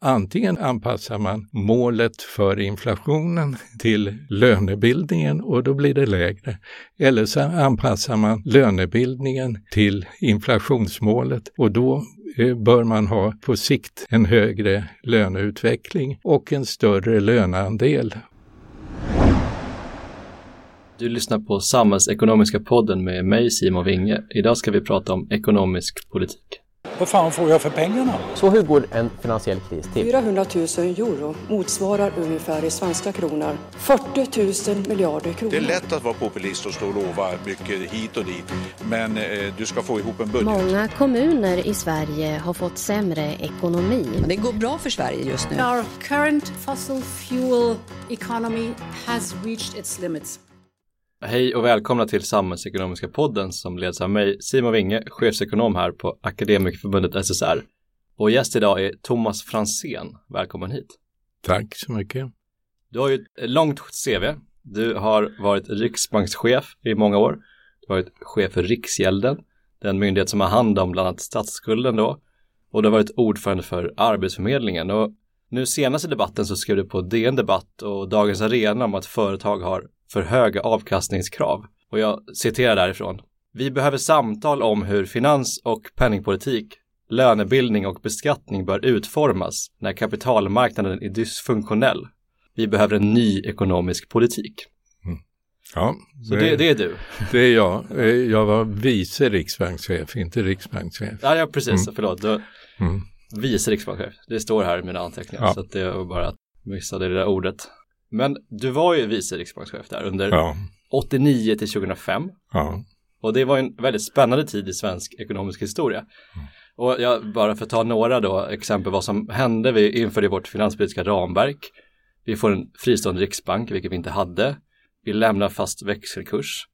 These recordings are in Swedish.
Antingen anpassar man målet för inflationen till lönebildningen och då blir det lägre. Eller så anpassar man lönebildningen till inflationsmålet och då eh, bör man ha på sikt en högre löneutveckling och en större löneandel. Du lyssnar på Samhällsekonomiska podden med mig Simon Winge. Idag ska vi prata om ekonomisk politik. Vad fan får jag för pengarna? Så hur går en finansiell kris till? 400 000 euro motsvarar ungefär i svenska kronor 40 000 miljarder kronor. Det är lätt att vara populist och stå och lova mycket hit och dit, men eh, du ska få ihop en budget. Många kommuner i Sverige har fått sämre ekonomi. Det går bra för Sverige just nu. Our current fossil fuel economy has reached its limits. Hej och välkomna till Samhällsekonomiska podden som leds av mig, Simon Winge, chefsekonom här på Akademikerförbundet SSR. Och gäst idag är Thomas Fransén. Välkommen hit. Tack så mycket. Du har ju ett långt CV. Du har varit riksbankschef i många år. Du har varit chef för Riksgälden, den myndighet som har hand om bland annat statsskulden då. Och du har varit ordförande för Arbetsförmedlingen. Och nu senast i debatten så skrev du på DN Debatt och Dagens Arena om att företag har för höga avkastningskrav. Och jag citerar därifrån. Vi behöver samtal om hur finans och penningpolitik, lönebildning och beskattning bör utformas när kapitalmarknaden är dysfunktionell. Vi behöver en ny ekonomisk politik. Mm. Ja, Så det, det, är du? Det är jag. Eh, jag var vice riksbankschef, inte riksbankschef. Ja, ja precis. Mm. Förlåt. Du, mm. Vice riksbankschef. Det står här i mina anteckningar. Ja. Så det var bara att missade det där ordet. Men du var ju vice riksbankschef där under ja. 89 till 2005. Ja. Och det var en väldigt spännande tid i svensk ekonomisk historia. Mm. Och jag, bara för att ta några då exempel vad som hände. Vi införde vårt finanspolitiska ramverk. Vi får en fristående riksbank, vilket vi inte hade. Vi lämnar fast växelkurs.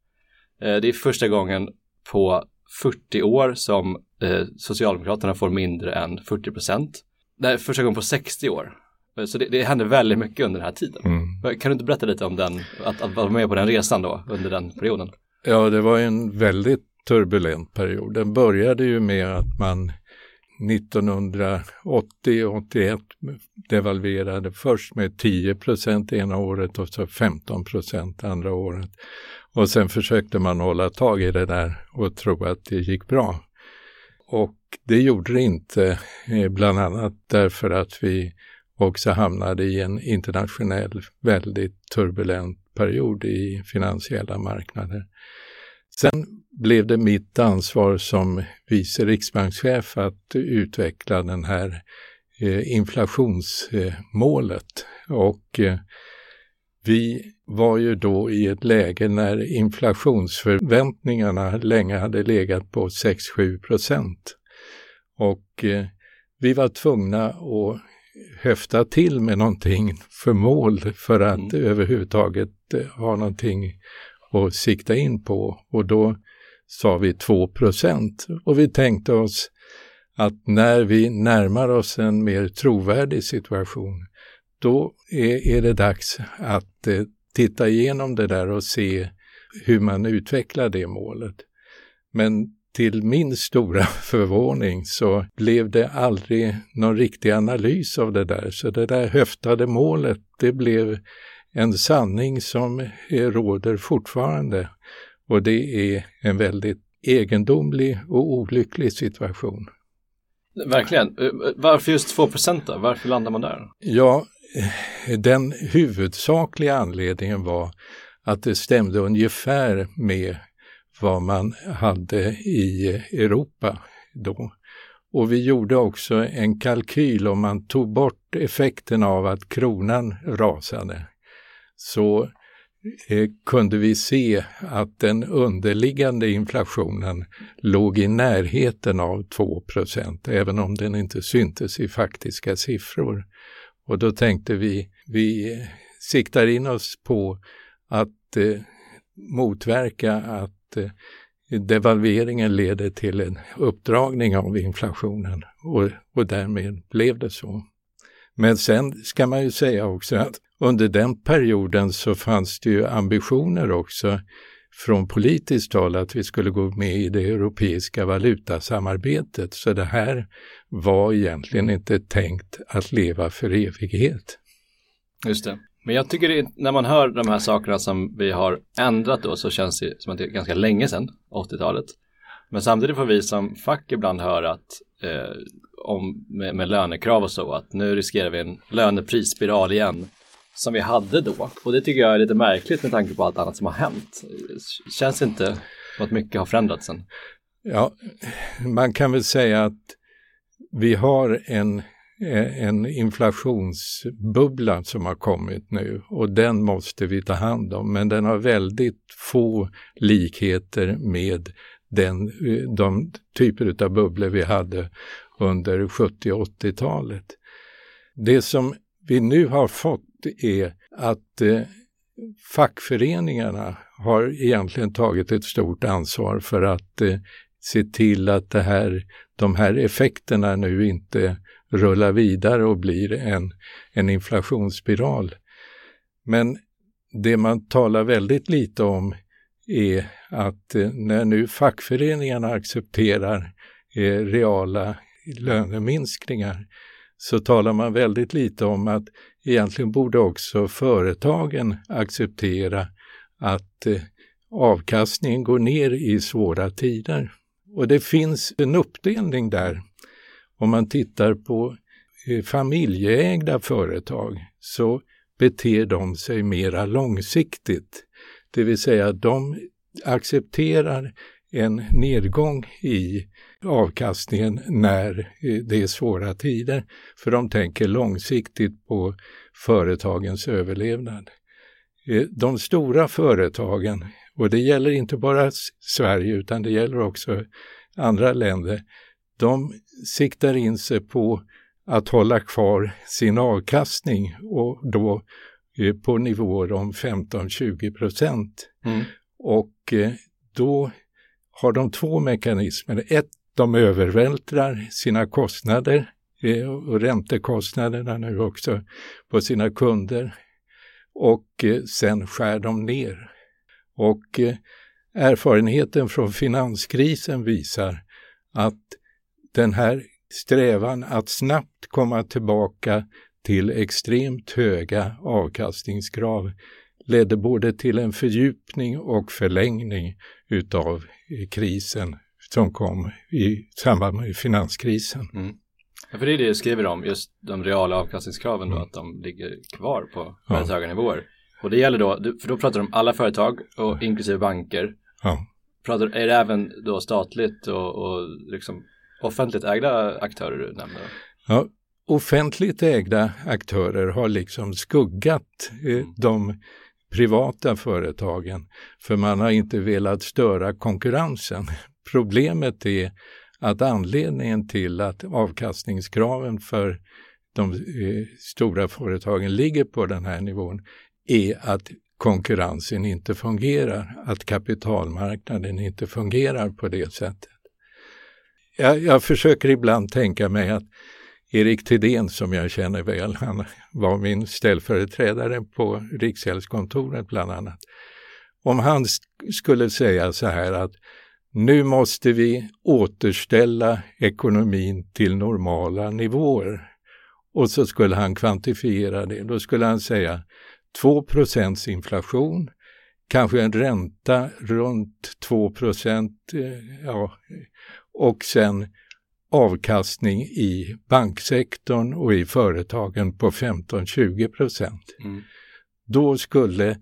Eh, det är första gången på 40 år som eh, Socialdemokraterna får mindre än 40 procent. Det är första gången på 60 år så det, det hände väldigt mycket under den här tiden. Mm. Kan du inte berätta lite om den, att, att vara med på den resan då under den perioden? Ja, det var en väldigt turbulent period. Den började ju med att man 1980-81 devalverade först med 10 procent ena året och så 15 procent andra året. Och sen försökte man hålla tag i det där och tro att det gick bra. Och det gjorde det inte, eh, bland annat därför att vi och så hamnade i en internationell väldigt turbulent period i finansiella marknader. Sen blev det mitt ansvar som vice riksbankschef att utveckla den här eh, inflationsmålet och eh, vi var ju då i ett läge när inflationsförväntningarna länge hade legat på 6-7 procent. Och eh, vi var tvungna att höfta till med någonting för mål för att mm. överhuvudtaget eh, ha någonting att sikta in på. Och då sa vi 2 och vi tänkte oss att när vi närmar oss en mer trovärdig situation, då är, är det dags att eh, titta igenom det där och se hur man utvecklar det målet. Men till min stora förvåning så blev det aldrig någon riktig analys av det där. Så det där höftade målet, det blev en sanning som råder fortfarande. Och det är en väldigt egendomlig och olycklig situation. Verkligen. Varför just 2 då? Varför landar man där? Ja, den huvudsakliga anledningen var att det stämde ungefär med vad man hade i Europa då. Och vi gjorde också en kalkyl om man tog bort effekten av att kronan rasade så eh, kunde vi se att den underliggande inflationen låg i närheten av 2% även om den inte syntes i faktiska siffror. Och då tänkte vi, vi siktar in oss på att eh, motverka att Eh, devalveringen leder till en uppdragning av inflationen och, och därmed blev det så. Men sen ska man ju säga också att under den perioden så fanns det ju ambitioner också från politiskt håll att vi skulle gå med i det europeiska valutasamarbetet. Så det här var egentligen inte tänkt att leva för evighet. Just det. Men jag tycker det, när man hör de här sakerna som vi har ändrat då så känns det som att det är ganska länge sedan, 80-talet. Men samtidigt får vi som fack ibland höra att eh, om, med, med lönekrav och så att nu riskerar vi en löneprisspiral igen som vi hade då. Och det tycker jag är lite märkligt med tanke på allt annat som har hänt. Känns inte som att mycket har förändrats sen. Ja, man kan väl säga att vi har en, Eh, en inflationsbubbla som har kommit nu och den måste vi ta hand om. Men den har väldigt få likheter med den, eh, de typer av bubblor vi hade under 70 och 80-talet. Det som vi nu har fått är att eh, fackföreningarna har egentligen tagit ett stort ansvar för att eh, se till att det här, de här effekterna nu inte rullar vidare och blir en, en inflationsspiral. Men det man talar väldigt lite om är att eh, när nu fackföreningarna accepterar eh, reala löneminskningar så talar man väldigt lite om att egentligen borde också företagen acceptera att eh, avkastningen går ner i svåra tider. Och det finns en uppdelning där. Om man tittar på eh, familjeägda företag så beter de sig mera långsiktigt. Det vill säga de accepterar en nedgång i avkastningen när eh, det är svåra tider. För de tänker långsiktigt på företagens överlevnad. Eh, de stora företagen, och det gäller inte bara Sverige utan det gäller också andra länder, de siktar in sig på att hålla kvar sin avkastning och då eh, på nivåer om 15-20 procent. Mm. Och eh, då har de två mekanismer. Ett, de övervältrar sina kostnader eh, och räntekostnaderna nu också på sina kunder och sen skär de ner. Och erfarenheten från finanskrisen visar att den här strävan att snabbt komma tillbaka till extremt höga avkastningskrav ledde både till en fördjupning och förlängning utav krisen som kom i samband med finanskrisen. Mm. Ja, för det är det du skriver om, just de reala avkastningskraven då, mm. att de ligger kvar på väldigt ja. höga nivåer. Och det gäller då, för då pratar du om alla företag och inklusive banker. Ja. Pratar, är det även då statligt och, och liksom offentligt ägda aktörer du nämner? Ja, offentligt ägda aktörer har liksom skuggat eh, mm. de privata företagen för man har inte velat störa konkurrensen. Problemet är att anledningen till att avkastningskraven för de eh, stora företagen ligger på den här nivån är att konkurrensen inte fungerar, att kapitalmarknaden inte fungerar på det sättet. Jag, jag försöker ibland tänka mig att Erik Thedéen som jag känner väl, han var min ställföreträdare på Riksgäldskontoret bland annat. Om han skulle säga så här att nu måste vi återställa ekonomin till normala nivåer. Och så skulle han kvantifiera det. Då skulle han säga 2 inflation, kanske en ränta runt 2 eh, ja, och sen avkastning i banksektorn och i företagen på 15-20 procent. Mm. Då skulle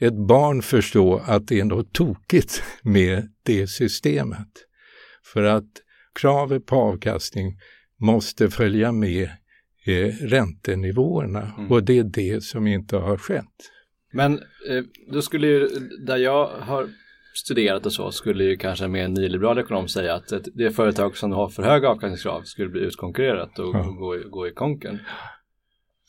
ett barn förstå att det är något tokigt med det systemet. För att kravet på avkastning måste följa med eh, räntenivåerna mm. och det är det som inte har skett. Men eh, då skulle ju, där jag har studerat och så skulle ju kanske en mer nyliberal ekonom säga att det företag som har för höga avkastningskrav skulle bli utkonkurrerat och ja. gå, gå i konken.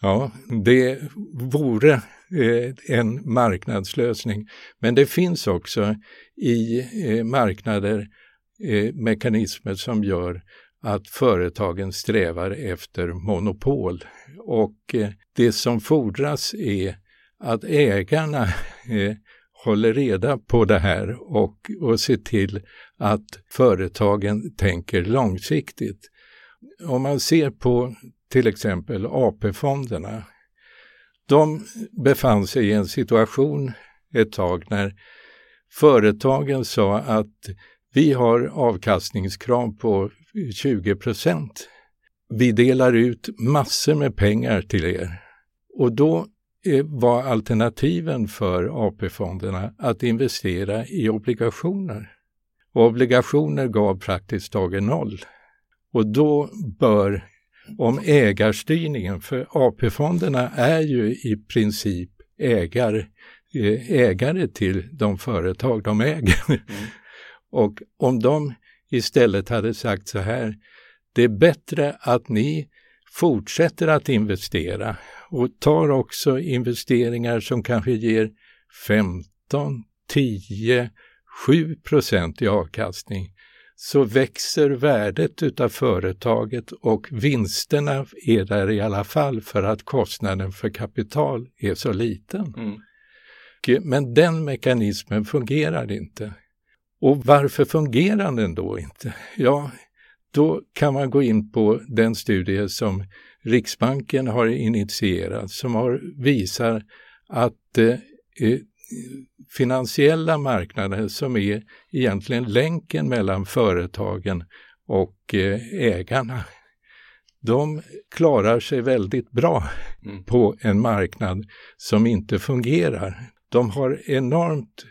Ja, det vore eh, en marknadslösning. Men det finns också i eh, marknader eh, mekanismer som gör att företagen strävar efter monopol. Och det som fordras är att ägarna håller reda på det här och, och ser till att företagen tänker långsiktigt. Om man ser på till exempel AP-fonderna. De befann sig i en situation ett tag när företagen sa att vi har avkastningskrav på 20 procent. Vi delar ut massor med pengar till er. Och då var alternativen för AP-fonderna att investera i obligationer. Och obligationer gav praktiskt taget noll. Och då bör, om ägarstyrningen, för AP-fonderna är ju i princip ägare, eh, ägare till de företag de äger. Mm. Och om de istället hade sagt så här, det är bättre att ni fortsätter att investera och tar också investeringar som kanske ger 15, 10, 7 procent i avkastning så växer värdet utav företaget och vinsterna är där i alla fall för att kostnaden för kapital är så liten. Mm. Men den mekanismen fungerar inte. Och varför fungerar den då inte? Ja, då kan man gå in på den studie som Riksbanken har initierat som har visar att eh, eh, finansiella marknader som är egentligen länken mellan företagen och eh, ägarna, de klarar sig väldigt bra mm. på en marknad som inte fungerar. De har enormt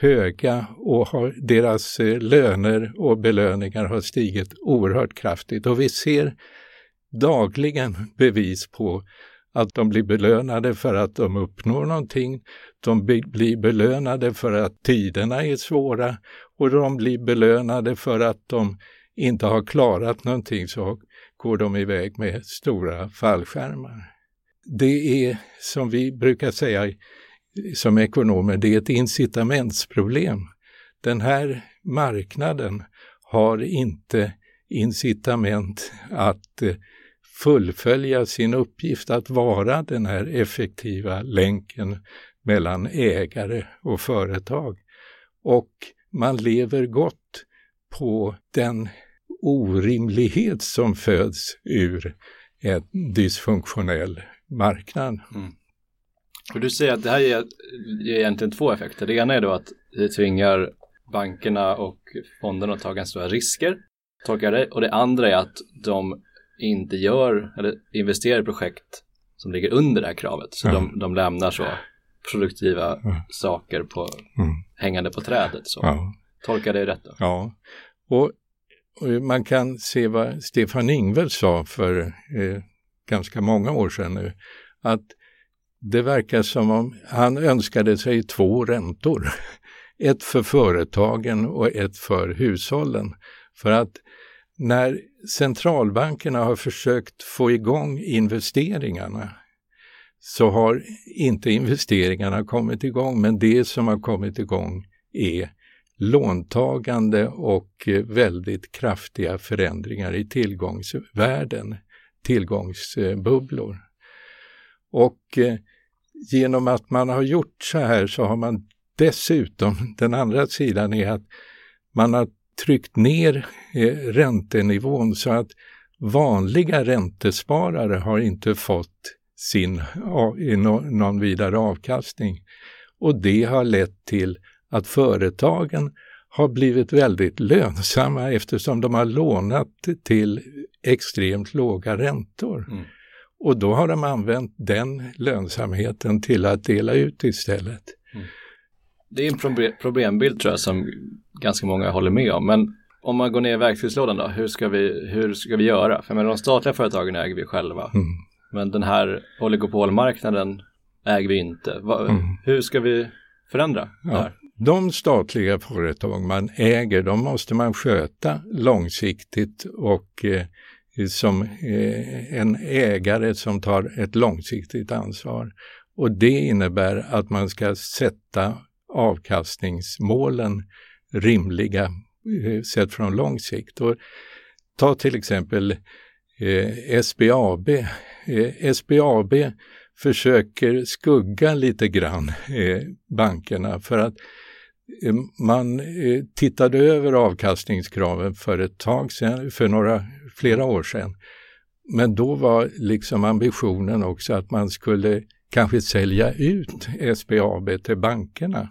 höga och har, deras eh, löner och belöningar har stigit oerhört kraftigt och vi ser dagligen bevis på att de blir belönade för att de uppnår någonting, de blir belönade för att tiderna är svåra och de blir belönade för att de inte har klarat någonting så går de iväg med stora fallskärmar. Det är som vi brukar säga som ekonomer, det är ett incitamentsproblem. Den här marknaden har inte incitament att eh, fullfölja sin uppgift att vara den här effektiva länken mellan ägare och företag. Och man lever gott på den orimlighet som föds ur en dysfunktionell marknad. Mm. Och du säger att det här ger, ger egentligen två effekter. Det ena är då att det tvingar bankerna och fonderna att ta ganska stora risker, tolkar det. Och det andra är att de inte gör eller investerar i projekt som ligger under det här kravet. Så mm. de, de lämnar så produktiva mm. saker på, mm. hängande på trädet. Så. Ja. Tolkar det rätt då? Ja, och, och, man kan se vad Stefan Ingves sa för eh, ganska många år sedan nu. Att det verkar som om han önskade sig två räntor. Ett för företagen och ett för hushållen. För att när centralbankerna har försökt få igång investeringarna så har inte investeringarna kommit igång, men det som har kommit igång är låntagande och eh, väldigt kraftiga förändringar i tillgångsvärden, tillgångsbubblor. Och eh, genom att man har gjort så här så har man dessutom, den andra sidan är att man har tryckt ner eh, räntenivån så att vanliga räntesparare har inte fått sin någon vidare avkastning. Och det har lett till att företagen har blivit väldigt lönsamma eftersom de har lånat till extremt låga räntor. Mm. Och då har de använt den lönsamheten till att dela ut istället. Mm. Det är en problembild tror jag som ganska många håller med om. Men om man går ner i verktygslådan då, hur ska vi, hur ska vi göra? För menar, de statliga företagen äger vi själva. Mm. Men den här oligopolmarknaden äger vi inte. Va, mm. Hur ska vi förändra ja. det här? De statliga företag man äger, de måste man sköta långsiktigt och eh, som eh, en ägare som tar ett långsiktigt ansvar. Och det innebär att man ska sätta avkastningsmålen rimliga eh, sett från lång sikt. Och ta till exempel eh, SBAB. Eh, SBAB försöker skugga lite grann eh, bankerna för att eh, man eh, tittade över avkastningskraven för ett tag sedan, för några, flera år sedan. Men då var liksom ambitionen också att man skulle kanske sälja ut SBAB till bankerna.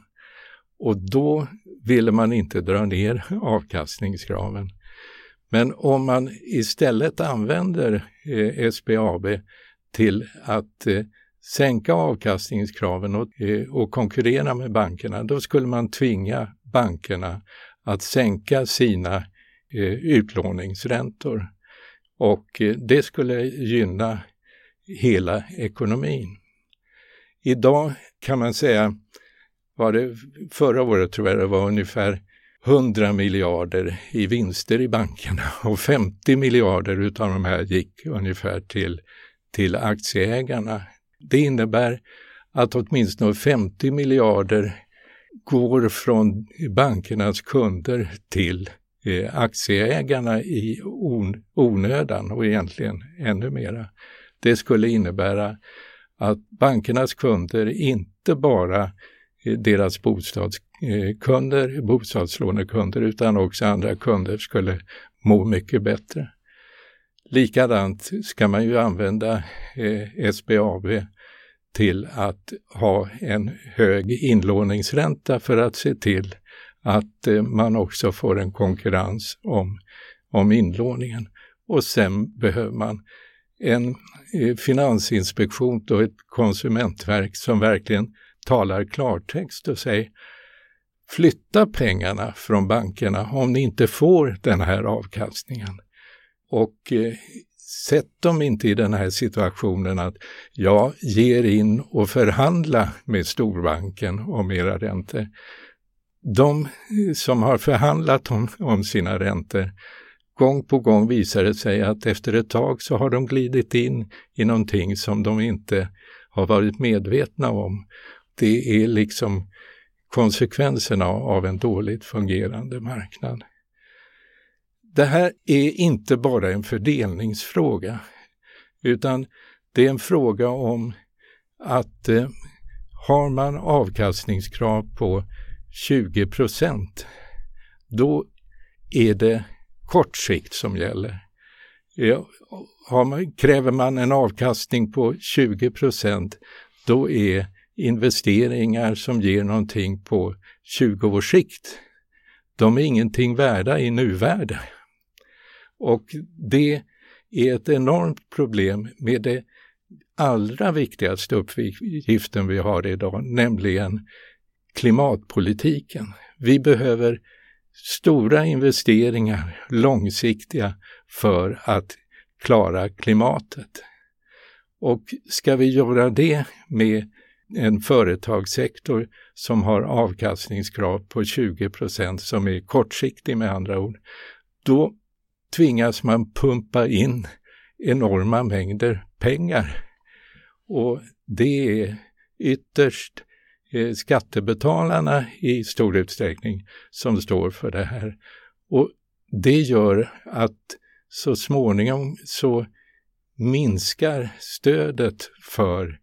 Och då ville man inte dra ner avkastningskraven. Men om man istället använder eh, SBAB till att eh, sänka avkastningskraven och, eh, och konkurrera med bankerna, då skulle man tvinga bankerna att sänka sina eh, utlåningsräntor. Och eh, det skulle gynna hela ekonomin. Idag kan man säga, var det förra året tror jag det var ungefär 100 miljarder i vinster i bankerna och 50 miljarder utav de här gick ungefär till, till aktieägarna. Det innebär att åtminstone 50 miljarder går från bankernas kunder till eh, aktieägarna i on, onödan och egentligen ännu mera. Det skulle innebära att bankernas kunder inte bara Eh, deras bostadskunder, eh, bostadslånekunder utan också andra kunder skulle må mycket bättre. Likadant ska man ju använda eh, SBAB till att ha en hög inlåningsränta för att se till att eh, man också får en konkurrens om, om inlåningen. Och sen behöver man en eh, finansinspektion och ett konsumentverk som verkligen talar klartext och säger flytta pengarna från bankerna om ni inte får den här avkastningen. Och eh, sätt dem inte i den här situationen att jag ger in och förhandla med storbanken om era räntor. De eh, som har förhandlat om, om sina räntor, gång på gång visar det sig att efter ett tag så har de glidit in i någonting som de inte har varit medvetna om. Det är liksom konsekvenserna av en dåligt fungerande marknad. Det här är inte bara en fördelningsfråga, utan det är en fråga om att eh, har man avkastningskrav på 20 procent, då är det kort sikt som gäller. Man, kräver man en avkastning på 20 procent, då är investeringar som ger någonting på 20 års sikt, de är ingenting värda i nuvärde. Och det är ett enormt problem med det allra viktigaste uppgiften vi har idag, nämligen klimatpolitiken. Vi behöver stora investeringar, långsiktiga, för att klara klimatet. Och ska vi göra det med en företagssektor som har avkastningskrav på 20 procent som är kortsiktig med andra ord, då tvingas man pumpa in enorma mängder pengar. Och det är ytterst eh, skattebetalarna i stor utsträckning som står för det här. Och det gör att så småningom så minskar stödet för eh,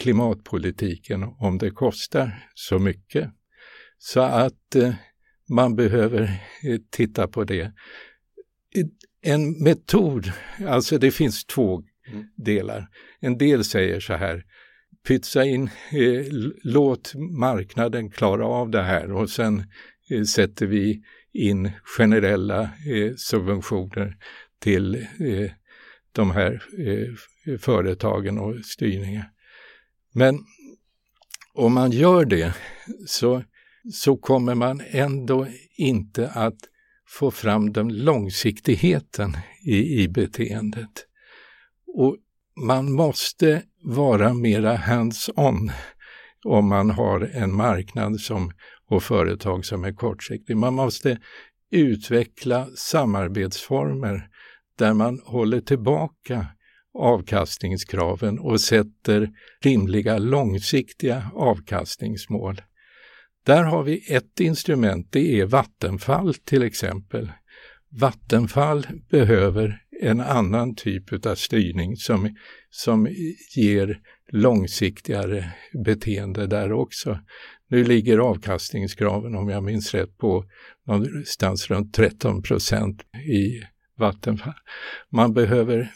klimatpolitiken om det kostar så mycket. Så att eh, man behöver eh, titta på det. En metod, alltså det finns två mm. delar. En del säger så här, pytsa in, eh, låt marknaden klara av det här och sen eh, sätter vi in generella eh, subventioner till de här företagen och styrningen. Men om man gör det så, så kommer man ändå inte att få fram den långsiktigheten i, i beteendet. Och man måste vara mera hands-on om man har en marknad som, och företag som är kortsiktig. Man måste utveckla samarbetsformer där man håller tillbaka avkastningskraven och sätter rimliga långsiktiga avkastningsmål. Där har vi ett instrument, det är Vattenfall till exempel. Vattenfall behöver en annan typ av styrning som, som ger långsiktigare beteende där också. Nu ligger avkastningskraven, om jag minns rätt, på någonstans runt 13 procent i Vattenfall. Man behöver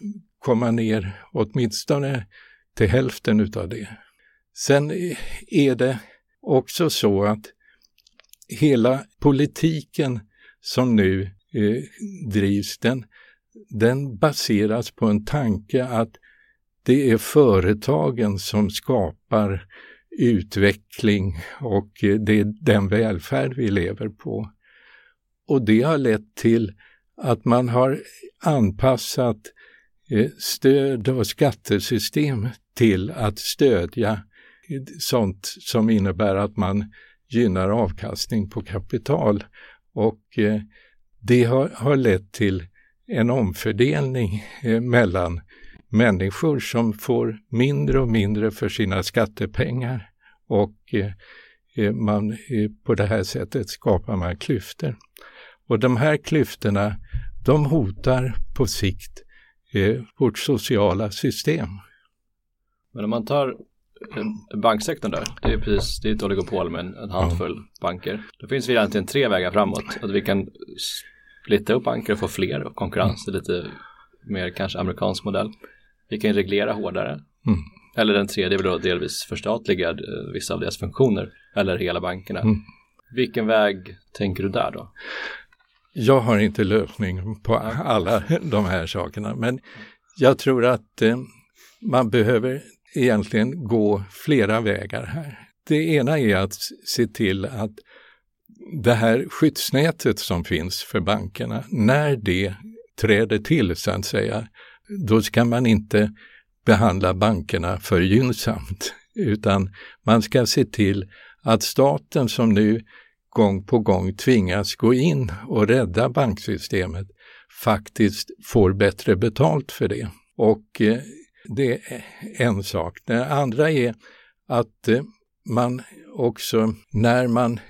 komma ner åtminstone till hälften utav det. Sen är det också så att hela politiken som nu eh, drivs, den, den baseras på en tanke att det är företagen som skapar utveckling och eh, det är den välfärd vi lever på. Och det har lett till att man har anpassat eh, Eh, stöd och skattesystem till att stödja sånt som innebär att man gynnar avkastning på kapital. Och eh, det har, har lett till en omfördelning eh, mellan människor som får mindre och mindre för sina skattepengar och man, på det här sättet skapar man klyftor. Och de här klyftorna, de hotar på sikt vårt sociala system. Men om man tar banksektorn där, det är precis, det är ett oligopol med en, en handfull mm. banker. Då finns det egentligen tre vägar framåt. Att vi kan splitta upp banker och få fler och konkurrens, mm. lite mer kanske amerikansk modell. Vi kan reglera hårdare. Mm. Eller den tredje är väl då delvis förstatliga eh, vissa av deras funktioner eller hela bankerna. Mm. Vilken väg tänker du där då? Jag har inte lösning på alla de här sakerna, men jag tror att eh, man behöver egentligen gå flera vägar här. Det ena är att se till att det här skyddsnätet som finns för bankerna, när det träder till så att säga, då ska man inte behandla bankerna för gynnsamt, utan man ska se till att staten som nu gång på gång tvingas gå in och rädda banksystemet faktiskt får bättre betalt för det. Och eh, det är en sak. Det andra är att eh, man också, när man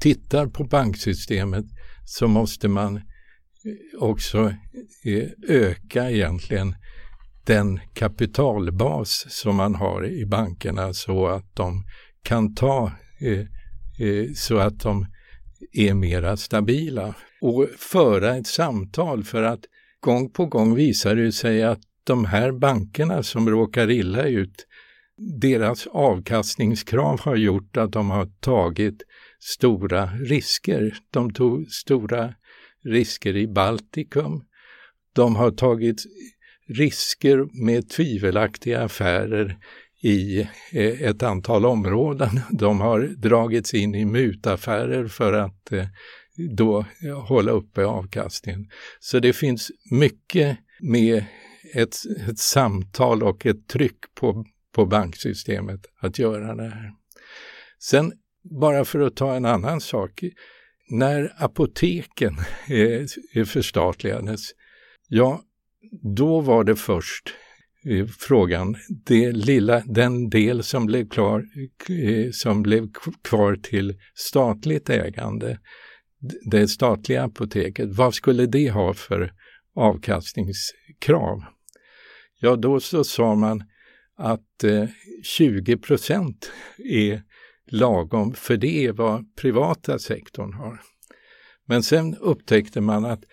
tittar på banksystemet så måste man eh, också öka egentligen den kapitalbas som man har i bankerna så att de kan ta, Eh, så att de är mera stabila. Och föra ett samtal för att gång på gång visar det sig att de här bankerna som råkar illa ut, deras avkastningskrav har gjort att de har tagit stora risker. De tog stora risker i Baltikum. De har tagit risker med tvivelaktiga affärer i eh, ett antal områden. De har dragits in i mutaffärer för att eh, då eh, hålla uppe avkastningen. Så det finns mycket med ett, ett samtal och ett tryck på, på banksystemet att göra det här. Sen bara för att ta en annan sak, när apoteken förstatligades, ja, då var det först eh, frågan, det lilla, den del som blev, klar, eh, som blev kvar till statligt ägande, det statliga apoteket, vad skulle det ha för avkastningskrav? Ja, då så sa man att eh, 20 procent är lagom, för det är vad privata sektorn har. Men sen upptäckte man att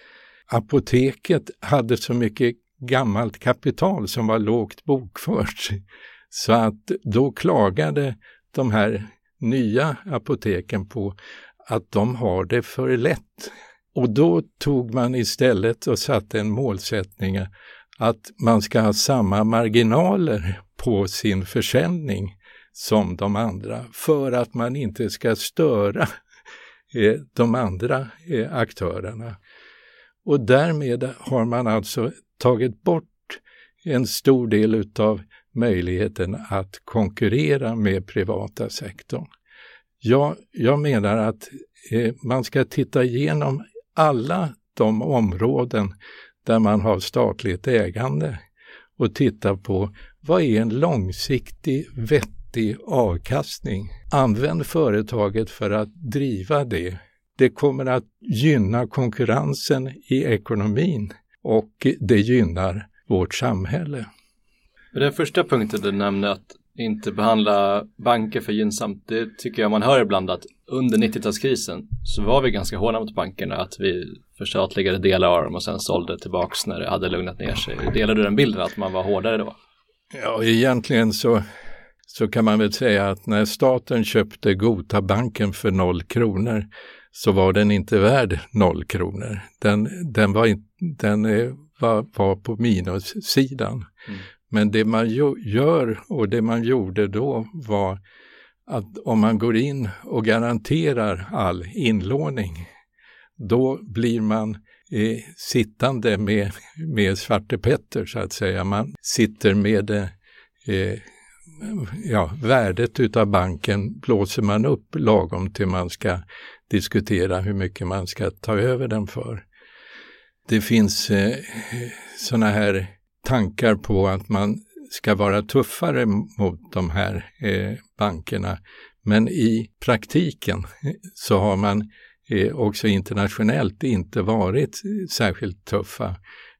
apoteket hade så mycket gammalt kapital som var lågt bokfört. Så att då klagade de här nya apoteken på att de har det för lätt. Och då tog man istället och satte en målsättning att man ska ha samma marginaler på sin försäljning som de andra för att man inte ska störa eh, de andra eh, aktörerna. Och därmed har man alltså tagit bort en stor del utav möjligheten att konkurrera med privata sektorn. Jag, jag menar att eh, man ska titta igenom alla de områden där man har statligt ägande och titta på vad är en långsiktig vettig avkastning? Använd företaget för att driva det. Det kommer att gynna konkurrensen i ekonomin och det gynnar vårt samhälle. Den första punkten du nämnde att inte behandla banker för gynnsamt, det tycker jag man hör ibland att under 90-talskrisen så var vi ganska hårda mot bankerna, att vi förstatligade delar av dem och sen sålde tillbaks när det hade lugnat ner sig. Delar du den bilden att man var hårdare då? Ja, egentligen så, så kan man väl säga att när staten köpte Gota banken för noll kronor så var den inte värd noll kronor. Den, den, var, in, den var, var på minussidan. Mm. Men det man gör och det man gjorde då var att om man går in och garanterar all inlåning, då blir man eh, sittande med, med Svarte Petter så att säga. Man sitter med eh, ja, värdet utav banken blåser man upp lagom till man ska diskutera hur mycket man ska ta över den för. Det finns eh, sådana här tankar på att man ska vara tuffare mot de här eh, bankerna. Men i praktiken så har man eh, också internationellt inte varit särskilt tuffa,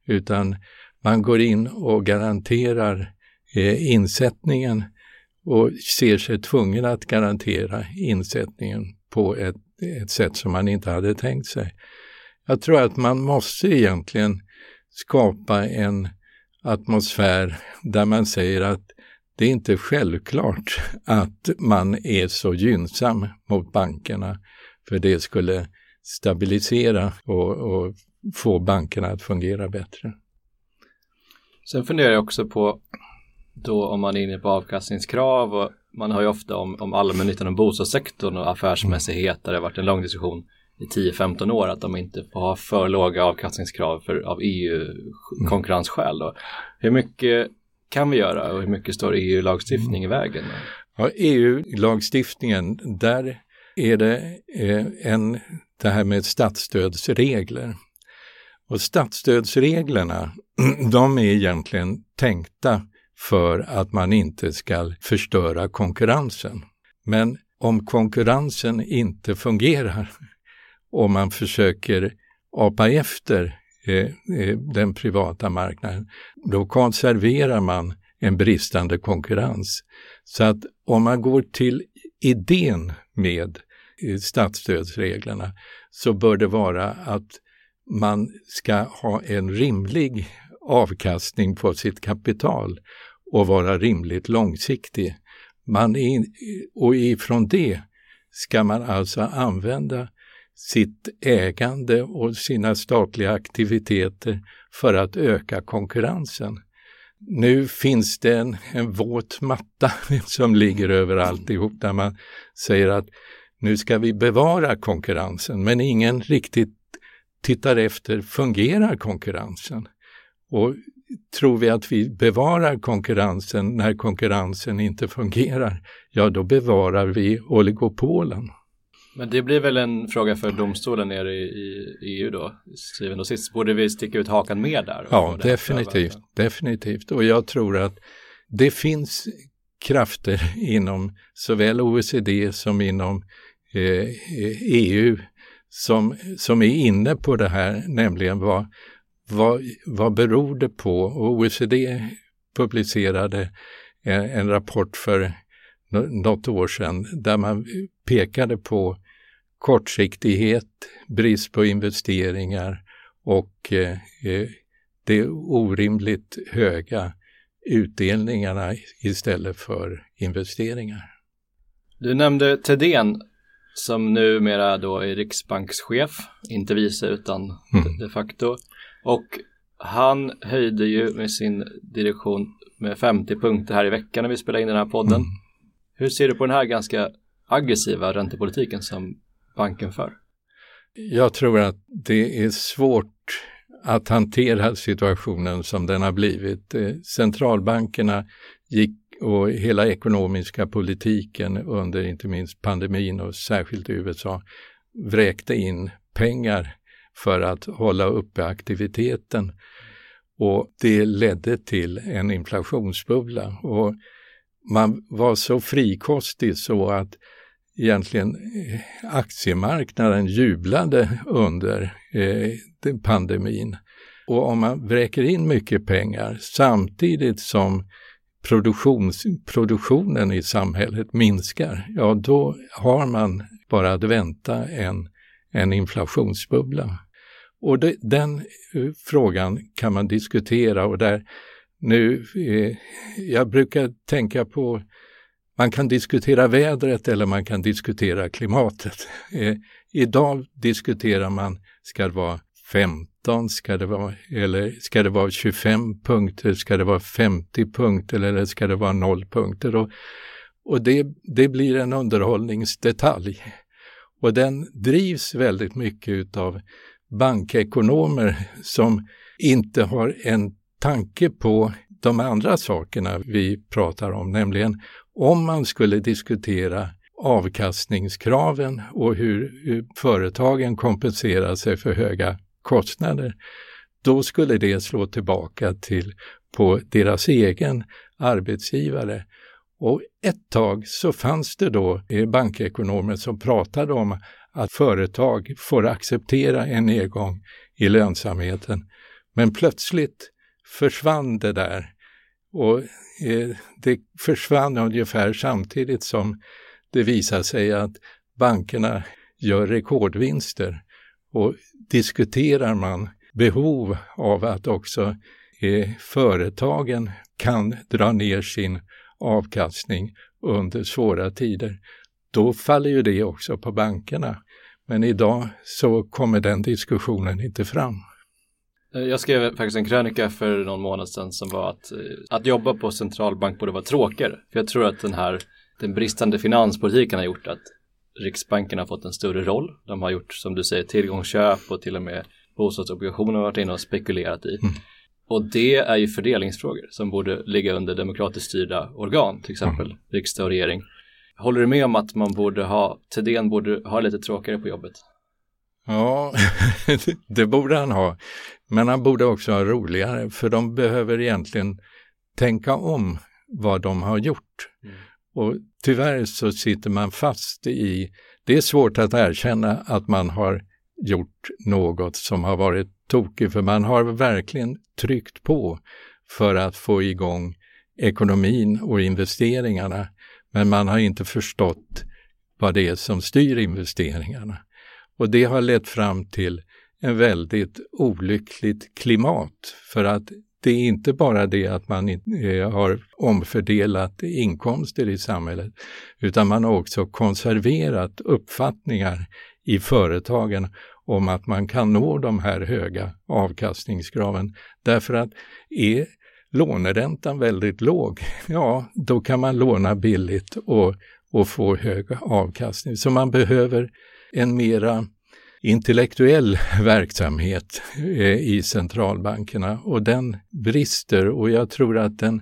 utan man går in och garanterar eh, insättningen och ser sig tvungen att garantera insättningen på ett, ett sätt som man inte hade tänkt sig. Jag tror att man måste egentligen skapa en atmosfär där man säger att det är inte självklart att man är så gynnsam mot bankerna för det skulle stabilisera och, och få bankerna att fungera bättre. Sen funderar jag också på då om man är inne på avkastningskrav och man har ju ofta om, om allmännyttan och bostadssektorn och affärsmässighet där det har varit en lång diskussion i 10-15 år att de inte får ha för låga avkastningskrav för, av EU-konkurrensskäl. Då. Hur mycket kan vi göra och hur mycket står EU-lagstiftning i vägen? Ja, EU-lagstiftningen, där är det eh, en, det här med statsstödsregler. Och statsstödsreglerna, de är egentligen tänkta för att man inte ska förstöra konkurrensen. Men om konkurrensen inte fungerar, och man försöker apa efter eh, eh, den privata marknaden, då konserverar man en bristande konkurrens. Så att om man går till idén med eh, statsstödsreglerna så bör det vara att man ska ha en rimlig avkastning på sitt kapital och vara rimligt långsiktig. Man är, och ifrån det ska man alltså använda sitt ägande och sina statliga aktiviteter för att öka konkurrensen. Nu finns det en, en våt matta som ligger över alltihop där man säger att nu ska vi bevara konkurrensen men ingen riktigt tittar efter, fungerar konkurrensen? Och tror vi att vi bevarar konkurrensen när konkurrensen inte fungerar, ja då bevarar vi oligopolen. Men det blir väl en fråga för domstolen nere i, i EU då, syvende och sist. Borde vi sticka ut hakan mer där? Ja, definitivt, definitivt. Och jag tror att det finns krafter inom såväl OECD som inom eh, EU som, som är inne på det här, nämligen vad, vad, vad beror det på? OECD publicerade en, en rapport för något år sedan där man pekade på kortsiktighet, brist på investeringar och eh, eh, de orimligt höga utdelningarna istället för investeringar. Du nämnde Tedén som numera då är riksbankschef, inte vice utan mm. de facto. Och han höjde ju med sin direktion med 50 punkter här i veckan när vi spelade in den här podden. Mm. Hur ser du på den här ganska aggressiva räntepolitiken som banken för? Jag tror att det är svårt att hantera situationen som den har blivit. Eh, centralbankerna gick och hela ekonomiska politiken under inte minst pandemin och särskilt i USA vräkte in pengar för att hålla uppe aktiviteten. Och det ledde till en inflationsbubbla. Och man var så frikostig så att egentligen eh, aktiemarknaden jublade under eh, pandemin. Och om man vräker in mycket pengar samtidigt som produktionen i samhället minskar, ja då har man bara att vänta en, en inflationsbubbla. Och det, den uh, frågan kan man diskutera och där nu, eh, jag brukar tänka på man kan diskutera vädret eller man kan diskutera klimatet. Eh, idag diskuterar man, ska det vara 15, ska det vara, eller ska det vara 25 punkter, ska det vara 50 punkter eller ska det vara 0 punkter? Och, och det, det blir en underhållningsdetalj. Och den drivs väldigt mycket utav bankekonomer som inte har en tanke på de andra sakerna vi pratar om, nämligen om man skulle diskutera avkastningskraven och hur, företagen kompenserar sig för höga kostnader, då skulle det slå tillbaka till på deras egen arbetsgivare. Och ett tag så fanns det då eh, bankekonomer som pratade om att företag får acceptera en nedgång i lönsamheten. Men plötsligt försvann det där och eh, det försvann ungefär samtidigt som det visade sig att bankerna gör rekordvinster. Och diskuterar man behov av att också eh, företagen kan dra ner sin avkastning under svåra tider, då faller ju det också på bankerna. Men idag så kommer den diskussionen inte fram. Eh, jag skrev faktiskt en krönika för någon månad sedan som var att, eh, att jobba på centralbank borde vara tråkigare. För jag tror att den här den bristande finanspolitiken har gjort att Riksbanken har fått en större roll. De har gjort, som du säger, tillgångsköp och till och med bostadsobligationer har varit inne och spekulerat i. Mm. Och det är ju fördelningsfrågor som borde ligga under demokratiskt styrda organ, till exempel mm. riksdag och regering. Håller du med om att man borde ha, Thedéen borde ha lite tråkigare på jobbet? Ja, det borde han ha. Men han borde också ha roligare, för de behöver egentligen tänka om vad de har gjort. Mm. Och tyvärr så sitter man fast i, det är svårt att erkänna att man har gjort något som har varit tokigt, för man har verkligen tryckt på för att få igång ekonomin och investeringarna, men man har inte förstått vad det är som styr investeringarna. Och det har lett fram till en väldigt olyckligt klimat för att det är inte bara det att man eh, har omfördelat inkomster i samhället, utan man har också konserverat uppfattningar i företagen om att man kan nå de här höga avkastningskraven. Därför att är låneräntan väldigt låg, ja, då kan man låna billigt och, och få hög avkastning. Så man behöver en mera intellektuell verksamhet eh, i centralbankerna och den brister och jag tror att den,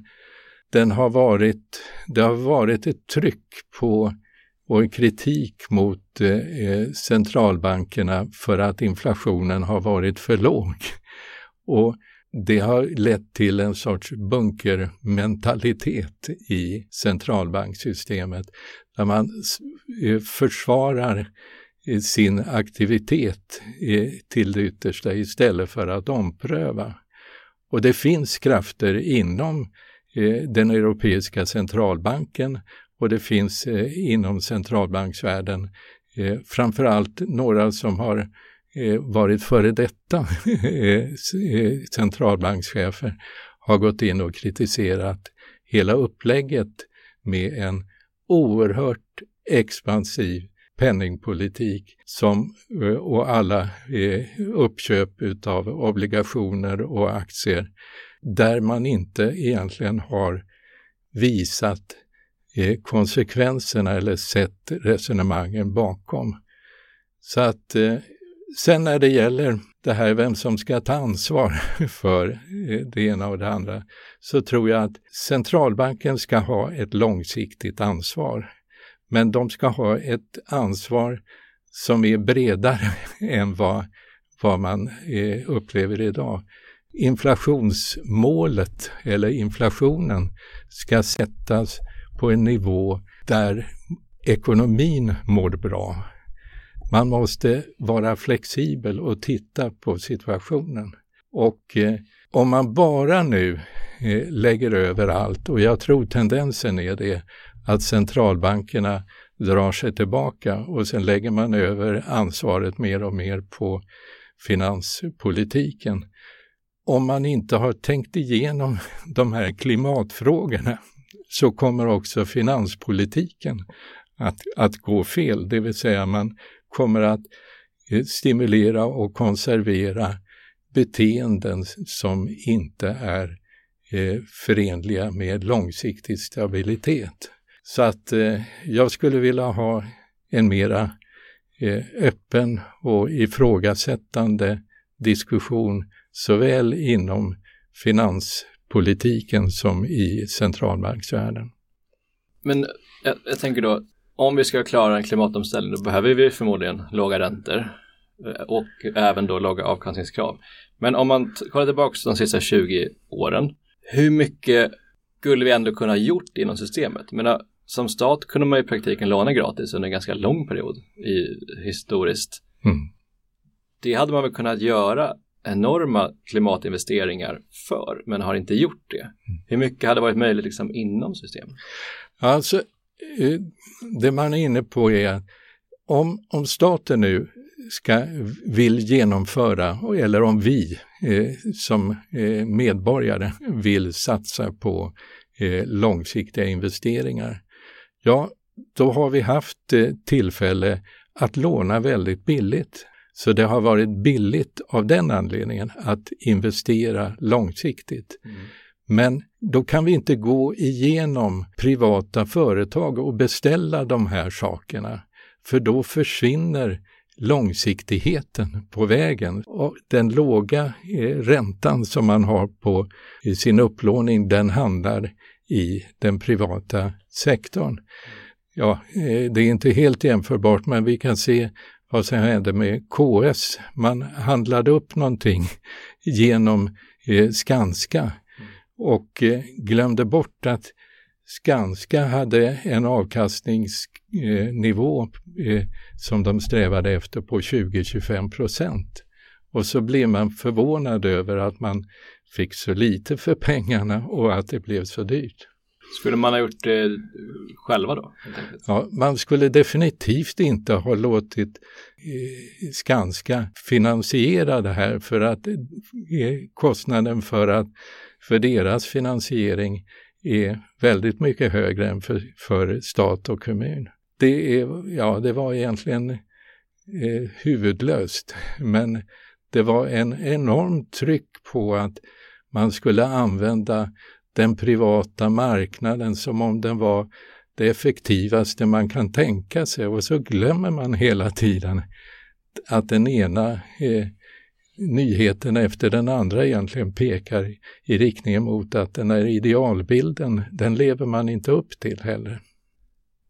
den har varit, det har varit ett tryck på och en kritik mot eh, eh, centralbankerna för att inflationen har varit för låg. Och det har lett till en sorts bunkermentalitet i centralbanksystemet där man eh, försvarar eh, sin aktivitet eh, till det yttersta istället för att ompröva. Och det finns krafter inom den europeiska centralbanken och det finns inom centralbanksvärlden framförallt några som har Eh, varit före detta eh, eh, centralbankschefer har gått in och kritiserat hela upplägget med en oerhört expansiv penningpolitik som, och alla uppköp av obligationer och aktier där man inte egentligen har visat konsekvenserna eller sett resonemangen bakom. Så att sen när det gäller det här vem som ska ta ansvar för eh, det ena och det andra så tror jag att centralbanken ska ha ett långsiktigt ansvar. Men de ska ha ett ansvar som är bredare än vad, vad man eh, upplever idag. Inflationsmålet eller inflationen ska sättas på en nivå där ekonomin mår bra. Man måste vara flexibel och titta på situationen. Och eh, om man bara nu eh, lägger över allt, och jag tror tendensen är det, att centralbankerna drar sig tillbaka och sen lägger man över ansvaret mer och mer på finanspolitiken. Om man inte har tänkt igenom de här klimatfrågorna så kommer också finanspolitiken att, att gå fel, det vill säga man kommer att eh, stimulera och konservera beteenden som inte är eh, förenliga med långsiktig stabilitet. Så att eh, jag skulle vilja ha en mera eh, öppen och ifrågasättande diskussion såväl inom finanspolitiken som i centralbanksvärlden. Men jag, jag, tänker då, om vi ska klara en klimatomställning då behöver vi förmodligen låga räntor eh, och även då låga avkastningskrav. Men om man kollar tillbaka de sista 20 åren, hur mycket skulle vi ändå kunna gjort inom systemet? Men som stat kunde man i praktiken låna gratis under en ganska lång period i, historiskt. Mm. Det hade man väl kunnat göra enorma klimatinvesteringar för, men har inte gjort det. Mm. Hur mycket hade varit möjligt liksom inom systemet? Alltså, Eh, det man är inne på är att om, om staten nu ska, vill genomföra, eller om vi eh, som eh, medborgare vill satsa på eh, långsiktiga investeringar, ja, då har vi haft eh, tillfälle att låna väldigt billigt. Så det har varit billigt av den anledningen att investera långsiktigt. Mm. Men då kan vi inte gå igenom privata företag och beställa de här sakerna, för då försvinner långsiktigheten på vägen. Och den låga eh, räntan som man har på sin upplåning, den handlar i den privata sektorn. Ja, eh, det är inte helt jämförbart, men vi kan se vad som hände med KS. Man handlade upp någonting genom eh, Skanska och eh, glömde bort att Skanska hade en avkastningsnivå eh, som de strävade efter på 20-25 procent. Och så blev man förvånad över att man fick så lite för pengarna och att det blev så dyrt. Skulle man ha gjort det själva då? Ja, man skulle definitivt inte ha låtit eh, Skanska finansiera det här för att eh, kostnaden för, att, för deras finansiering är väldigt mycket högre än för, för stat och kommun. Det, är, ja, det var egentligen eh, huvudlöst, men det var en enorm tryck på att man skulle använda den privata marknaden som om den var det effektivaste man kan tänka sig och så glömmer man hela tiden att den ena eh, nyheten efter den andra egentligen pekar i riktning mot att den här idealbilden, den lever man inte upp till heller.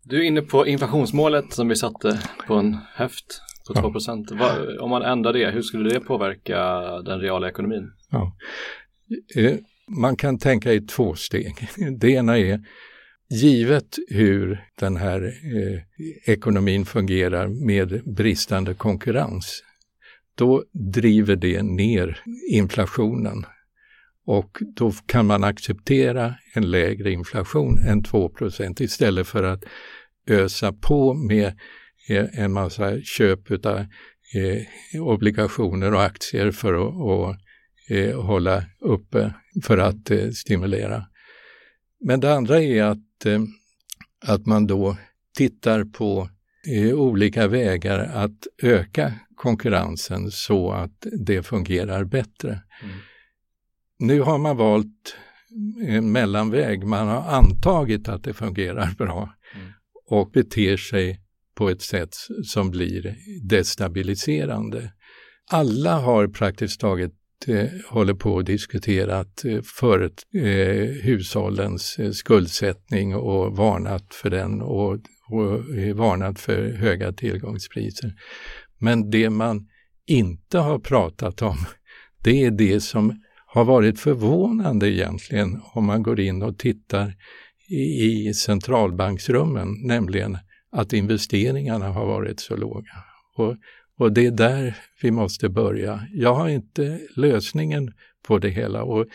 Du är inne på inflationsmålet som vi satte på en höft på 2 procent. Ja. Om man ändrar det, hur skulle det påverka den reala ekonomin? Ja. Eh, man kan tänka i två steg. Det ena är Givet hur den här eh, ekonomin fungerar med bristande konkurrens, då driver det ner inflationen och då kan man acceptera en lägre inflation än 2% istället för att ösa på med eh, en massa köp av eh, obligationer och aktier för att, eh, hålla uppe för att stimulera. Men det andra är att, att man då tittar på olika vägar att öka konkurrensen så att det fungerar bättre. Mm. Nu har man valt en mellanväg. Man har antagit att det fungerar bra mm. och beter sig på ett sätt som blir destabiliserande. Alla har praktiskt taget eh, håller på att diskutera eh, för eh, hushållens eh, skuldsättning och varnat för den och, och varnat för höga tillgångspriser. Men det man inte har pratat om, det är det som har varit förvånande egentligen om man går in och tittar i, i centralbanksrummen, nämligen att investeringarna har varit så låga. Och, Och det är där vi måste börja. Jag har inte lösningen på det hela. Och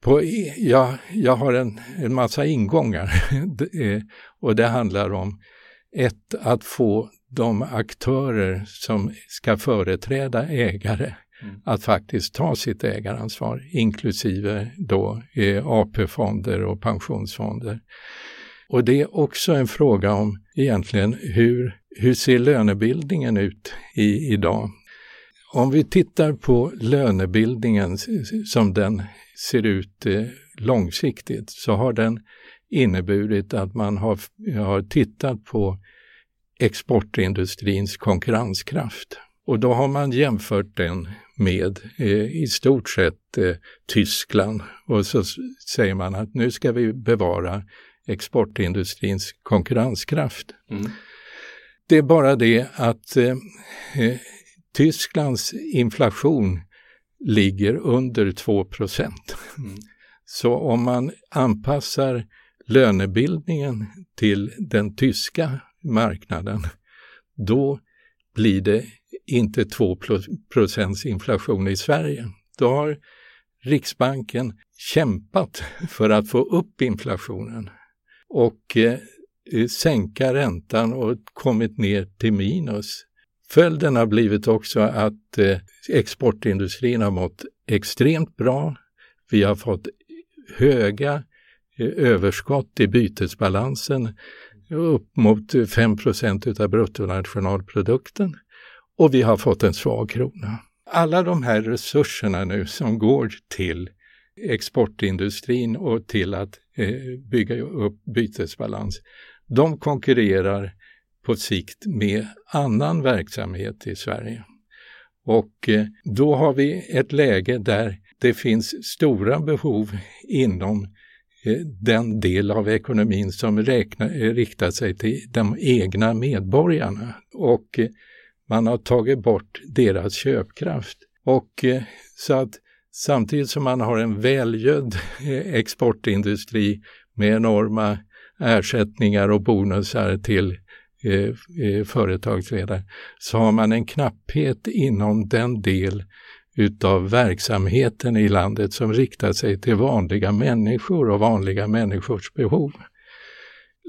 på, jag, jag har en, en massa ingångar och det handlar om ett, att få de aktörer som ska företräda ägare mm. att faktiskt ta sitt ägaransvar, inklusive då eh, AP-fonder och pensionsfonder. Och det är också en fråga om egentligen hur, hur ser lönebildningen ut i, idag? Om vi tittar på lönebildningen som den ser ut eh, långsiktigt så har den inneburit att man har, har tittat på exportindustrins konkurrenskraft. Och då har man jämfört den med eh, i stort sett eh, Tyskland och så säger man att nu ska vi bevara exportindustrins konkurrenskraft. Mm. Det är bara det att eh, eh Tysklands inflation ligger under 2 procent. Mm. Så om man anpassar lönebildningen till den tyska marknaden, då blir det inte 2 procents inflation i Sverige. Då har Riksbanken kämpat för att få upp inflationen och eh, sänka räntan och kommit ner till minus. Följden har blivit också att eh, exportindustrin har mått extremt bra. Vi har fått höga eh, överskott i bytesbalansen upp mot 5% av bruttonationalprodukten och vi har fått en svag krona. Alla de här resurserna nu som går till exportindustrin och till att eh, bygga upp bytesbalans, de konkurrerar på sikt med annan verksamhet i Sverige. Och eh, då har vi ett läge där det finns stora behov inom eh, den del av ekonomin som räknar, eh, riktar sig till de egna medborgarna. Och man har tagit bort deras köpkraft. Och så att samtidigt som man har en välgödd exportindustri med enorma ersättningar och bonusar till Eh, eh, företagsledare så har man en knapphet inom den del utav verksamheten i landet som riktar sig till vanliga människor och vanliga människors behov.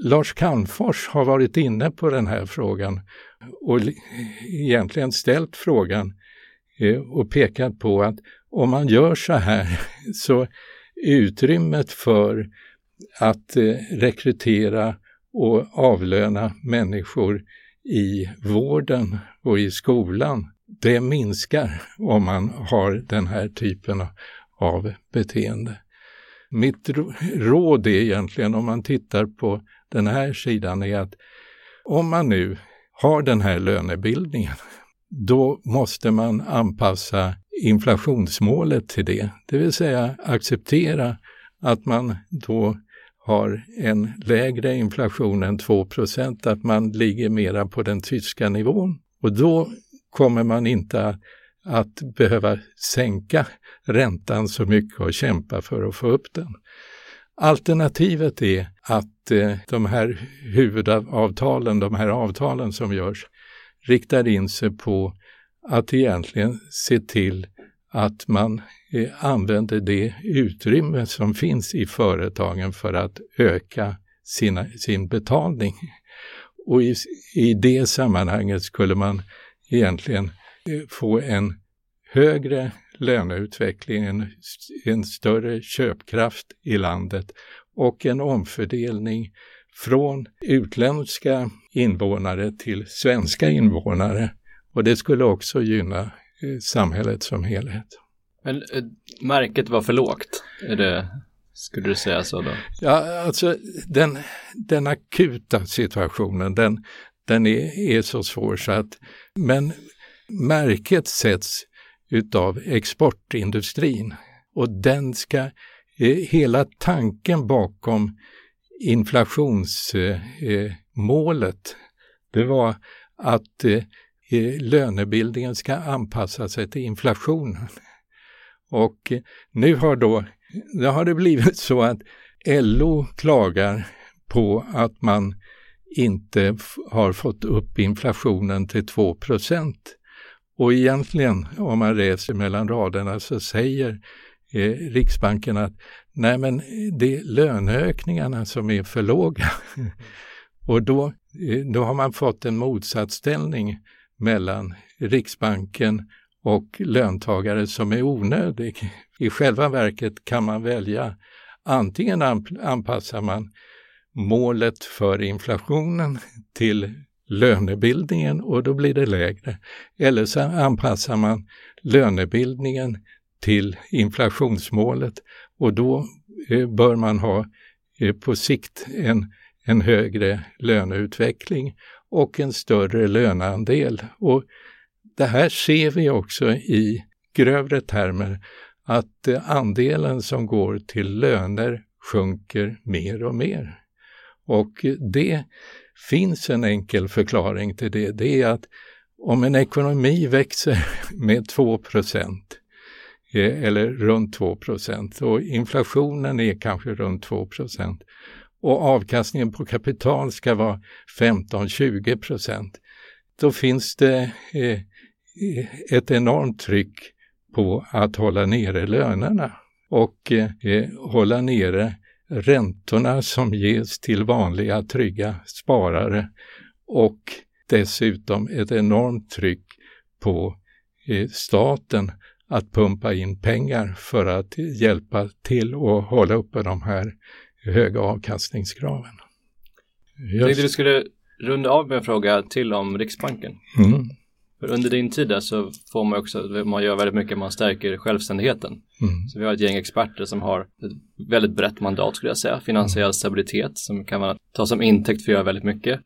Lars Calmfors har varit inne på den här frågan och egentligen ställt frågan eh, och pekat på att om man gör så här så utrymmet för att eh, rekrytera och avlöna människor i vården och i skolan, det minskar om man har den här typen av beteende. Mitt råd är egentligen om man tittar på den här sidan är att om man nu har den här lönebildningen, då måste man anpassa inflationsmålet till det, det vill säga acceptera att man då har en lägre inflation än 2% att man ligger mera på den tyska nivån. Och då kommer man inte att behöva sänka räntan så mycket och kämpa för att få upp den. Alternativet är att eh, de här huvudavtalen, de här avtalen som görs, riktar in sig på att egentligen se till att man eh, använder det utrymme som finns i företagen för att öka sina, sin betalning. Och i, i det sammanhanget skulle man egentligen eh, få en högre löneutveckling, en, en större köpkraft i landet och en omfördelning från utländska invånare till svenska invånare. Och det skulle också gynna samhället som helhet. Men äh, märket var för lågt, är det, skulle du säga så då? Ja, alltså den, den akuta situationen, den, den är, är så svår så att, men märket sätts utav exportindustrin och den ska, eh, hela tanken bakom inflationsmålet, eh, det var att eh, lönebildningen ska anpassa sig till inflationen. Och nu har då, då har det blivit så att LO klagar på att man inte har fått upp inflationen till 2% Och egentligen, om man läser mellan raderna, så säger eh, Riksbanken att nej men det är löneökningarna som är för låga. och då, eh, då har man fått en motsatsställning mellan Riksbanken och löntagare som är onödig. I själva verket kan man välja antingen anpassar man målet för inflationen till lönebildningen och då blir det lägre. Eller så anpassar man lönebildningen till inflationsmålet och då eh, bör man ha eh, på sikt en, en högre löneutveckling och en större löneandel. Och det här ser vi också i grövre termer att eh, andelen som går till löner sjunker mer och mer. Och eh, det finns en enkel förklaring till det. Det är att om en ekonomi växer med 2 eh, eller runt 2% och inflationen är kanske runt 2 och avkastningen på kapital ska vara 15-20% då finns det eh, eh, ett enormt tryck på att hålla nere lönerna och eh, hålla nere räntorna som ges till vanliga trygga sparare och dessutom ett enormt tryck på staten att pumpa in pengar för att hjälpa till att hålla uppe de här höga avkastningskraven. Jag tänkte du skulle runda av med en fråga till om Riksbanken. Mm. För under din tid där så får man också, man gör väldigt mycket, man stärker självständigheten. Mm. Så vi har ett gäng experter som har ett väldigt brett mandat skulle jag säga, finansiell stabilitet som kan man ta som intäkt för att göra väldigt mycket.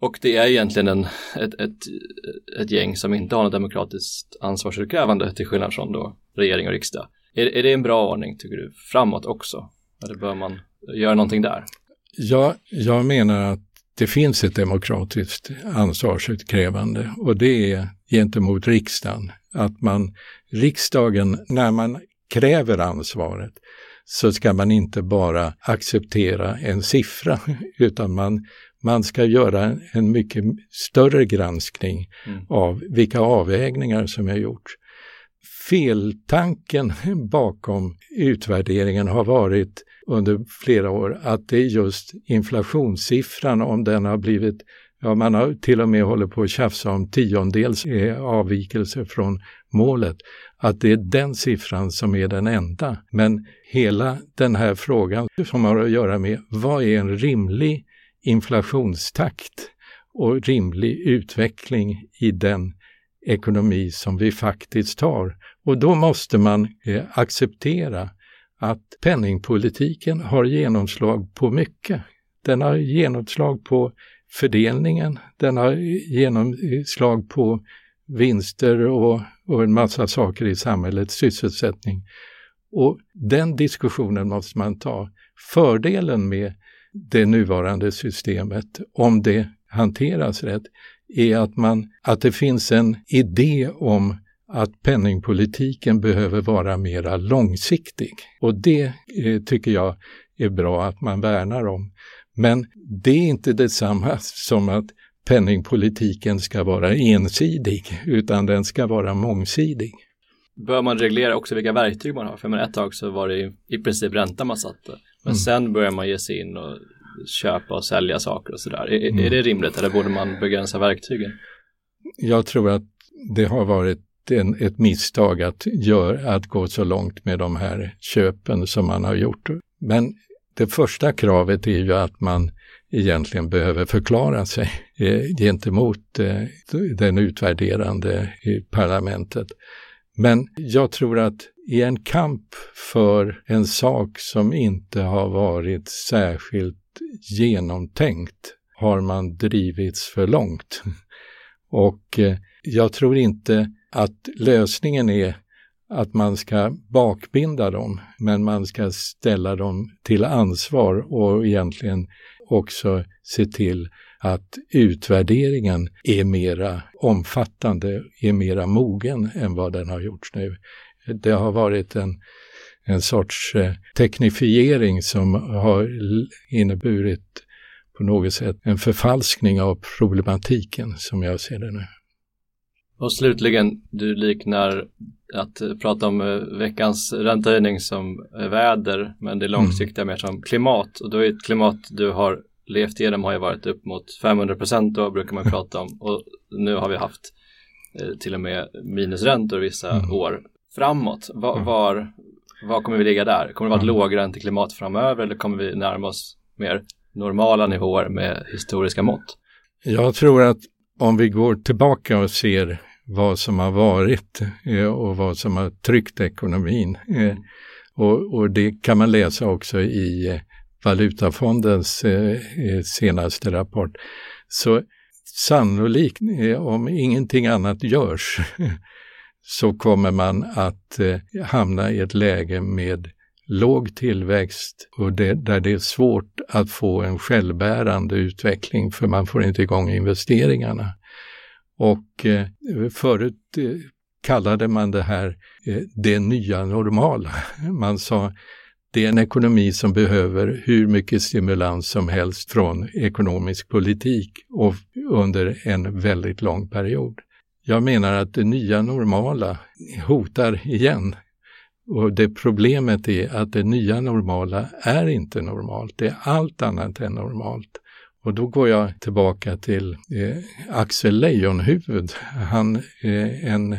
Och det är egentligen en, ett, ett, ett gäng som inte har något demokratiskt ansvarsutkrävande till skillnad från då regering och riksdag. Är, är det en bra ordning tycker du framåt också? Eller bör man göra någonting där? Ja, jag menar att det finns ett demokratiskt ansvarsutkrävande och det är gentemot riksdagen. Att man, riksdagen, när man kräver ansvaret så ska man inte bara acceptera en siffra utan man, man ska göra en mycket större granskning mm. av vilka avvägningar som är gjorts. Feltanken bakom utvärderingen har varit under flera år att det är just inflationssiffran, om den har blivit Ja, man har till och med hållit på att tjafsa om tiondels eh, avvikelse från målet. Att det är den siffran som är den enda. Men hela den här frågan som har att göra med vad är en rimlig inflationstakt och rimlig utveckling i den ekonomi som vi faktiskt har. Och då måste man eh, acceptera att penningpolitiken har genomslag på mycket. Den har genomslag på fördelningen, den har genomslag på vinster och, och en massa saker i samhället, sysselsättning. Och den diskussionen måste man ta. Fördelen med det nuvarande systemet, om det hanteras rätt, är att, man, att det finns en idé om att penningpolitiken behöver vara mera långsiktig. Och det eh, tycker jag är bra att man värnar om. Men det är inte detsamma som att penningpolitiken ska vara ensidig, utan den ska vara mångsidig. Bör man reglera också vilka verktyg man har? För men ett tag så var det i princip ränta man satte. Men mm. sen börjar man ge sig in och köpa och sälja saker och sådär. Är, mm. är det rimligt eller borde man begränsa verktygen? Jag tror att det har varit en, ett misstag att, gör, att gå så långt med de här köpen som man har gjort. Men det första kravet är ju att man egentligen behöver förklara sig eh, gentemot eh, den utvärderande i parlamentet. Men jag tror att i en kamp för en sak som inte har varit särskilt genomtänkt har man drivits för långt. Och eh, jag tror inte att lösningen är att man ska bakbinda dem, men man ska ställa dem till ansvar och egentligen också se till att utvärderingen är mera omfattande, är mera mogen än vad den har gjorts nu. Det har varit en, en sorts eh, teknifiering som har inneburit på något sätt en förfalskning av problematiken som jag ser det nu. Och slutligen, du liknar att prata om eh, veckans räntehöjning som väder, men det långsiktiga mm. mer som klimat. Och då är ett klimat du har levt igenom har ju varit upp mot 500 procent då brukar man prata om. Och nu har vi haft eh, till och med minusräntor vissa mm. år framåt. Var, mm. var, var, kommer vi ligga där? Kommer det vara ett mm. lågränteklimat framöver eller kommer vi närma oss mer normala nivåer med historiska mått? Jag tror att om vi går tillbaka och ser vad som har varit eh, och vad som har tryckt ekonomin. Eh, och, och, det kan man läsa också i eh, Valutafondens senaste rapport. Så sannolikt, om ingenting annat görs, så kommer man att hamna i ett läge med låg tillväxt och det, där det är svårt att få en självbärande utveckling för man får inte igång investeringarna. Och eh, förut eh, kallade man det här eh, det nya normala. Man sa det är en ekonomi som behöver hur mycket stimulans som helst från ekonomisk politik och under en väldigt lång period. Jag menar att det nya normala hotar igen. Och det problemet är att det nya normala är inte normalt, det är allt annat än normalt. Och då går jag tillbaka till eh, Axel Leijonhufvud. Han är en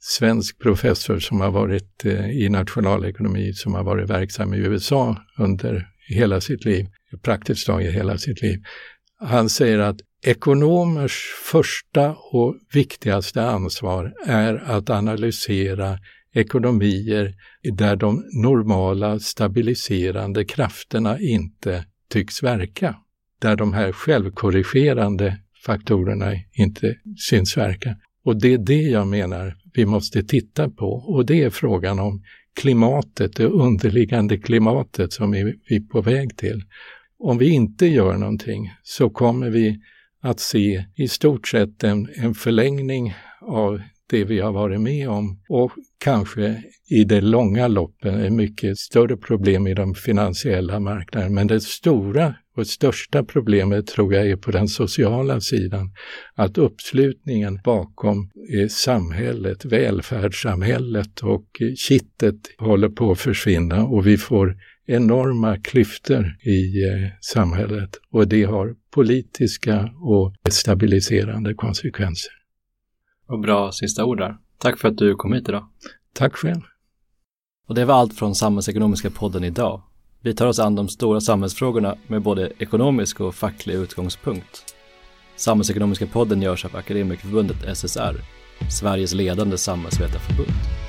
svensk professor som har varit eh, i nationalekonomi, som har varit verksam i USA under hela sitt liv, praktiskt taget hela sitt liv. Han säger att ekonomers första och viktigaste ansvar är att analysera ekonomier där de normala stabiliserande krafterna inte tycks verka där de här självkorrigerande faktorerna inte syns verka. Och det är det jag menar vi måste titta på och det är frågan om klimatet, det underliggande klimatet som vi är på väg till. Om vi inte gör någonting så kommer vi att se i stort sett en, en förlängning av det vi har varit med om och kanske i det långa loppet är mycket större problem i de finansiella marknaderna. Men det stora och största problemet tror jag är på den sociala sidan. Att uppslutningen bakom eh, samhället, välfärdssamhället och eh, kittet håller på att försvinna och vi får enorma klyftor i eh, samhället och det har politiska och stabiliserande konsekvenser. Och bra sista ord där. Tack för att du kom hit idag. Tack själv. Och det var allt från Samhällsekonomiska podden idag. Vi tar oss an de stora samhällsfrågorna med både ekonomisk och facklig utgångspunkt. Samhällsekonomiska podden görs av Akademikerförbundet SSR, Sveriges ledande samhällsvetarförbund.